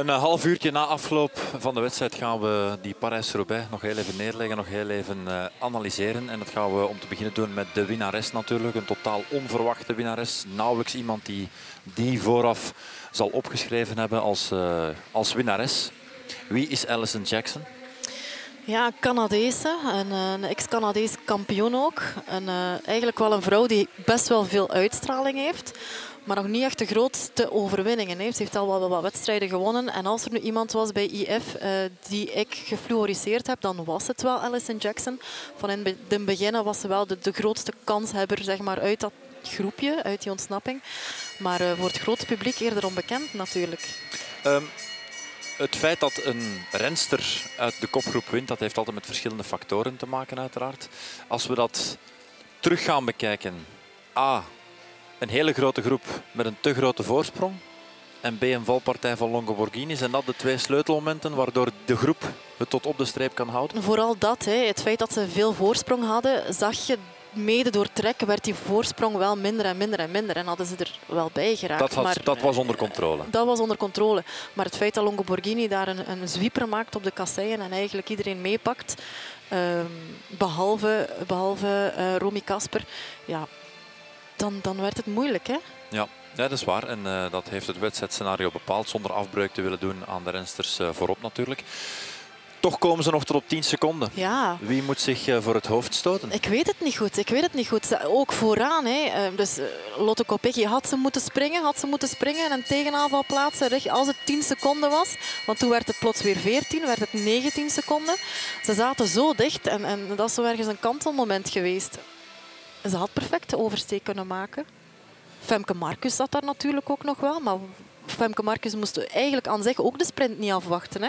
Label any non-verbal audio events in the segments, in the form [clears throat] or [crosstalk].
Een eh, half uurtje na afloop van de wedstrijd gaan we die Parijs-Roubaix nog heel even neerleggen, nog heel even uh, analyseren. En dat gaan we om te beginnen doen met de winnares natuurlijk. Een totaal onverwachte winnares. Nauwelijks iemand die die vooraf zal opgeschreven hebben als, uh, als winnares. Wie is Alison Jackson? Ja, Canadese, een, een ex-Canadees kampioen ook. En, eigenlijk wel een vrouw die best wel veel uitstraling heeft maar nog niet echt de grootste overwinningen. Ze heeft al wel wat wedstrijden gewonnen. En als er nu iemand was bij IF uh, die ik gefluoriseerd heb, dan was het wel Alison Jackson. Van in het begin was ze wel de, grootste kanshebber zeg maar, uit dat groepje, uit die ontsnapping. Maar uh, voor het grote publiek eerder onbekend natuurlijk. Um, het feit dat een renster uit de kopgroep wint, dat heeft altijd met verschillende factoren te maken uiteraard. Als we dat terug gaan bekijken. A, een hele grote groep met een te grote voorsprong. En B, een valpartij van Longo Borghini. Zijn dat de twee sleutelmomenten waardoor de groep het tot op de streep kan houden? Vooral dat. Hè. Het feit dat ze veel voorsprong hadden, zag je mede door trekken werd die voorsprong wel minder en minder en minder. En hadden ze er wel bij geraakt. Dat, had, maar, dat was onder controle. Dat was onder controle. Maar het feit dat Longo Borghini daar een, een zwieper maakt op de kasseien en eigenlijk iedereen meepakt, um, behalve, behalve uh, Romy Kasper, ja, dan, dan werd het moeilijk. Hè? Ja. Ja, dat is waar. En uh, dat heeft het wedstrijdscenario bepaald zonder afbreuk te willen doen aan de rensters uh, voorop natuurlijk. Toch komen ze nog tot op 10 seconden. Ja. Wie moet zich uh, voor het hoofd stoten? Ik weet het niet goed. Ik weet het niet goed. Ook vooraan. Hè. Dus Lotte Kopecky had ze moeten springen, had ze moeten springen en een tegenaanval plaatsen als het 10 seconden was. Want toen werd het plots weer 14, werd het 19 seconden. Ze zaten zo dicht en, en dat is zo ergens een kantelmoment geweest. Ze had perfect de oversteek kunnen maken. Femke Marcus zat daar natuurlijk ook nog wel. Maar Femke Marcus moest eigenlijk aan zich ook de sprint niet afwachten. Hè.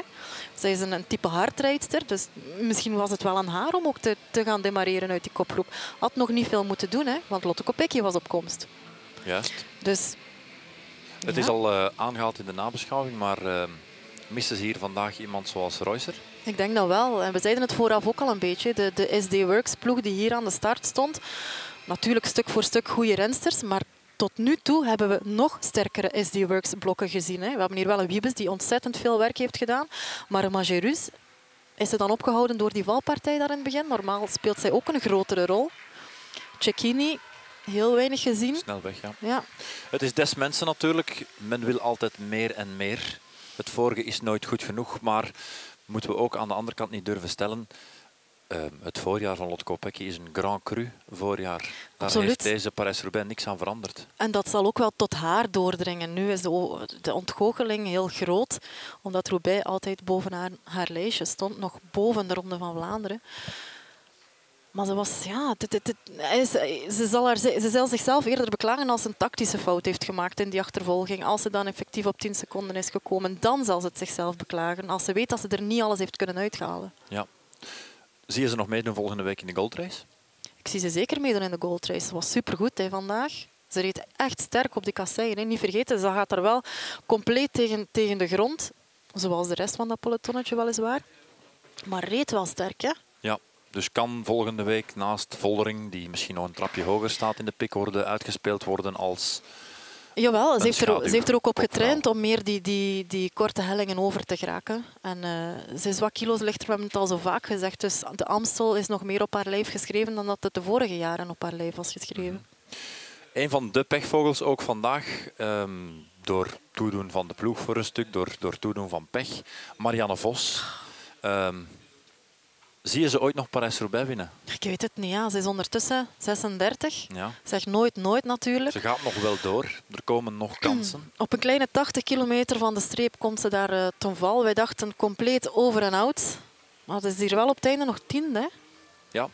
Zij is een, een type hardrijdster. Dus misschien was het wel aan haar om ook te, te gaan demareren uit die kopgroep. Had nog niet veel moeten doen, hè, want Lotte Kopecky was op komst. Juist. Dus, het is al uh, aangehaald in de nabeschouwing, maar uh, missen ze hier vandaag iemand zoals Reusser? Ik denk dat wel. En we zeiden het vooraf ook al een beetje. De, de SD Works ploeg die hier aan de start stond. Natuurlijk stuk voor stuk goede rensters, maar tot nu toe hebben we nog sterkere SD Works blokken gezien. Hè. We hebben hier wel een Wiebes die ontzettend veel werk heeft gedaan. Maar een Majerus is ze dan opgehouden door die valpartij daar in het begin. Normaal speelt zij ook een grotere rol. Cecchini, heel weinig gezien. Snel weg, ja. ja. Het is des mensen natuurlijk. Men wil altijd meer en meer. Het vorige is nooit goed genoeg, maar moeten we ook aan de andere kant niet durven stellen. Uh, het voorjaar van Lotte Kopecky is een grand cru voorjaar. Daar Absoluut. heeft deze Parijs-Roubaix niks aan veranderd. En dat zal ook wel tot haar doordringen. Nu is de, de ontgoocheling heel groot, omdat Roubaix altijd boven haar, haar lijstje stond, nog boven de Ronde van Vlaanderen. Maar ze, was, ja, dit, dit, dit, ze, zal haar, ze zal zichzelf eerder beklagen als ze een tactische fout heeft gemaakt in die achtervolging. Als ze dan effectief op 10 seconden is gekomen, dan zal ze het zichzelf beklagen. Als ze weet dat ze er niet alles heeft kunnen uithalen. Ja. Zie je ze nog meedoen volgende week in de goldrace? Ik zie ze zeker meedoen in de goldrace. Ze was supergoed hè, vandaag. Ze reed echt sterk op die kasseien. Hè. Niet vergeten, ze gaat er wel compleet tegen, tegen de grond. Zoals de rest van dat pelotonnetje weliswaar. Maar reed wel sterk, hè? Ja. Dus kan volgende week naast Voldering, die misschien nog een trapje hoger staat in de pikorde, uitgespeeld worden als... Jawel, ze heeft, er, ze heeft er ook op getraind om meer die, die, die korte hellingen over te geraken. En uh, ze is wat kilo's lichter, we hebben het al zo vaak gezegd. Dus de Amstel is nog meer op haar lijf geschreven dan dat het de vorige jaren op haar lijf was geschreven. Mm -hmm. Een van de pechvogels ook vandaag, um, door toedoen van de ploeg voor een stuk, door, door toedoen van pech, Marianne Vos. Um, Zie je ze ooit nog Parijs-Roubaix winnen? Ik weet het niet. Ja. Ze is ondertussen 36. Ja. Zeg nooit nooit natuurlijk. Ze gaat nog wel door. Er komen nog [clears throat] kansen. Op een kleine 80 kilometer van de streep komt ze daar uh, ten val. Wij dachten compleet over en out. Maar ze is hier wel op het einde nog tiende. Ja.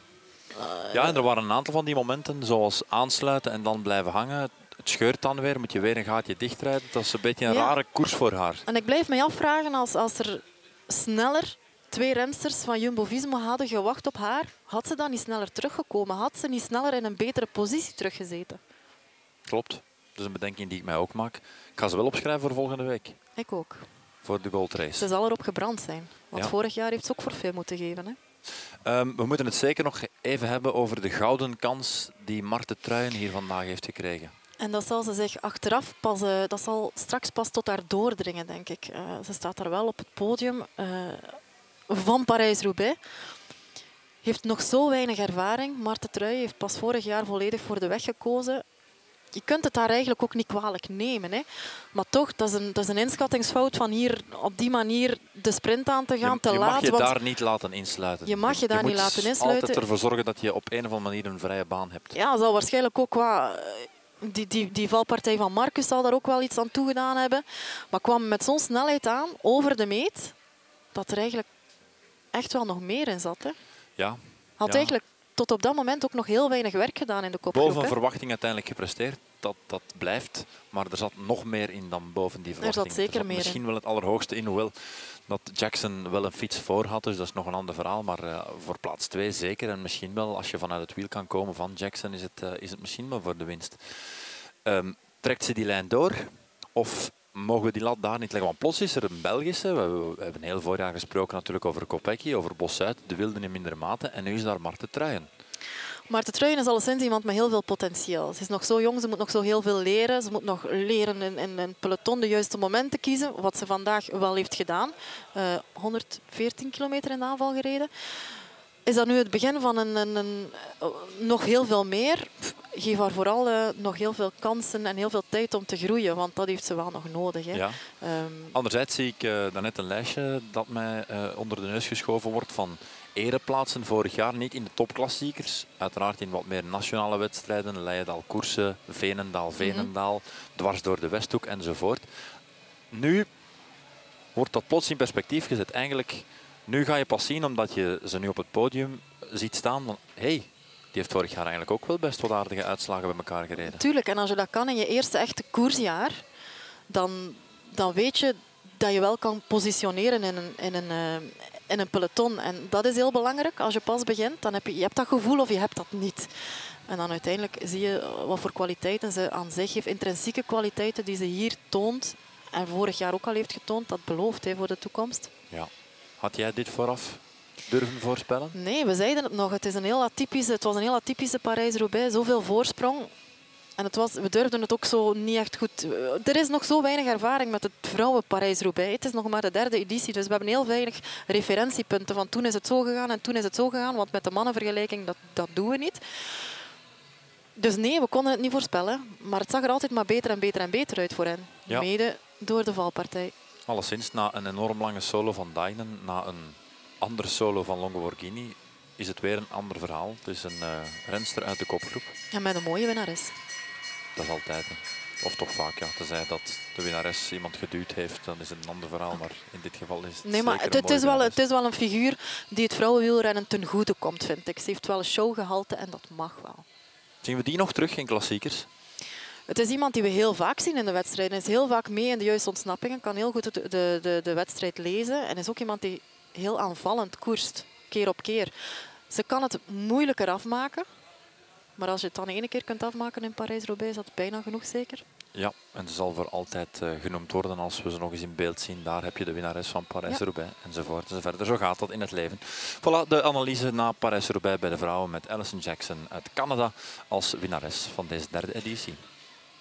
Ja, en er waren een aantal van die momenten, zoals aansluiten en dan blijven hangen. Het scheurt dan weer, moet je weer een gaatje dichtrijden. Dat is een beetje een ja. rare koers voor haar. En ik blijf me afvragen als, als er sneller twee rensters van Jumbo-Visma hadden gewacht op haar, had ze dan niet sneller teruggekomen? Had ze niet sneller in een betere positie teruggezeten? Klopt. Dat is een bedenking die ik mij ook maak. Ik ga ze wel opschrijven voor volgende week. Ik ook. Voor de Gold Race. Ze zal erop gebrand zijn. Want ja. vorig jaar heeft ze ook voor veel moeten geven. Hè? Um, we moeten het zeker nog even hebben over de gouden kans die Marte Truyen hier vandaag heeft gekregen. En dat zal ze zich achteraf pas, uh, dat zal straks pas tot haar doordringen, denk ik. Uh, ze staat daar wel op het podium uh, van Parijs-Roubaix. Heeft nog zo weinig ervaring. Marten Trui heeft pas vorig jaar volledig voor de weg gekozen. Je kunt het haar eigenlijk ook niet kwalijk nemen. Hè. Maar toch, dat is, een, dat is een inschattingsfout van hier op die manier de sprint aan te gaan, je, te je laat. mag je daar niet laten insluiten. Je mag je daar moet niet laten insluiten. altijd ervoor zorgen dat je op een of andere manier een vrije baan hebt. Ja, zal waarschijnlijk ook qua... Die, die, die valpartij van Marcus zal daar ook wel iets aan toegedaan hebben. Maar kwam met zo'n snelheid aan, over de meet, dat er eigenlijk echt wel nog meer in zat. Hè. Ja. Had ja. eigenlijk tot op dat moment ook nog heel weinig werk gedaan in de kopgroep. Boven verwachting uiteindelijk gepresteerd. Dat, dat blijft. Maar er zat nog meer in dan boven die verwachting. zat zeker meer in. Misschien wel het allerhoogste in. Hoewel dat Jackson wel een fiets voor had. Dus dat is nog een ander verhaal. Maar uh, voor plaats 2 zeker. En misschien wel als je vanuit het wiel kan komen van Jackson. Is het, uh, is het misschien wel voor de winst. Um, trekt ze die lijn door? Of mogen we die lat daar niet leggen? Want plots is er een Belgische. We, hebben heel voorjaar gesproken natuurlijk over Kopecky, over Bossuit, de wilden in mindere mate. En nu is daar Marten Truijen. Maarten Truijen is alleszins iemand met heel veel potentieel. Ze is nog zo jong, ze moet nog zo heel veel leren. Ze moet nog leren in, in een peloton de juiste momenten kiezen, wat ze vandaag wel heeft gedaan. Uh, 114 kilometer in aanval gereden. Is dat nu het begin van een, een, een uh, nog heel veel meer? Geef haar vooral uh, nog heel veel kansen en heel veel tijd om te groeien, want dat heeft ze wel nog nodig. Hè. Ja. Um, Anderzijds zie ik uh, daarnet een lijstje dat mij onder de neus geschoven wordt van ereplaatsen vorig jaar. Niet in de topklassiekers, uiteraard in wat meer nationale wedstrijden. Leidal, Koersen, Veenendaal, Veenendaal, mm -hmm. dwars door de Westhoek enzovoort. Nu wordt dat plots in perspectief gezet. Eigenlijk, nu ga je pas zien, omdat je ze nu op het podium ziet staan, van hé, hey, die heeft vorig jaar eigenlijk ook wel best wat aardige uitslagen bij elkaar gereden. Tuurlijk, en als je dat kan in je eerste echte koersjaar, dan, dan weet je dat je wel kan positioneren in een, in een, uh, in een peloton. En dat is heel belangrijk. Als je pas begint, dan heb je, je hebt dat gevoel of je hebt dat niet. En dan uiteindelijk zie je wat voor kwaliteiten ze aan zich heeft. Intrinsieke kwaliteiten die ze hier toont. En vorig jaar ook al heeft getoond. Dat belooft hij voor de toekomst. Ja. Had jij dit vooraf durven voorspellen? Nee, we zeiden het nog. Het, is een heel atypische, het was een heel atypische Parijs-Roubaix. Zoveel voorsprong. En het was, we durfden het ook zo niet echt goed. Er is nog zo weinig ervaring met het vrouwen Parijs-Roubaix. Het is nog maar de derde editie, dus we hebben heel weinig referentiepunten. Van toen is het zo gegaan en toen is het zo gegaan. Want met de mannenvergelijking, dat, dat doen we niet. Dus nee, we konden het niet voorspellen. Maar het zag er altijd maar beter en beter en beter uit voor hen. Ja. Mede door de valpartij. Alleszins, na een enorm lange solo van Dainen, na een andere solo van Longo Borghini, is het weer een ander verhaal. Het is een uh, renster uit de kopgroep. En met een mooie winnares. Dat is altijd. Hè. Of toch vaak, ja. Tenzij dat de winnares iemand geduwd heeft, dan is het een ander verhaal. Maar in dit geval is het Nee, maar het, het, is wel, het is wel een figuur die het vrouwenwielrennen ten goede komt, vind ik. Ze heeft wel een showgehalte en dat mag wel. Zien we die nog terug in klassiekers? Het is iemand die we heel vaak zien in de wedstrijden. Hij is heel vaak mee in de juiste ontsnappingen, kan heel goed de, de, de wedstrijd lezen. En is ook iemand die heel aanvallend koerst, keer op keer. Ze kan het moeilijker afmaken. Maar als je het dan één keer kunt afmaken in Parijs-Roubaix, is dat bijna genoeg zeker. Ja, en ze zal voor altijd uh, genoemd worden als we ze nog eens in beeld zien. Daar heb je de winnares van Parijs-Roubaix ja. enzovoort enzovoort. Zo gaat dat in het leven. Voilà, de analyse na Parijs-Roubaix bij de vrouwen met Alison Jackson uit Canada als winnares van deze derde editie.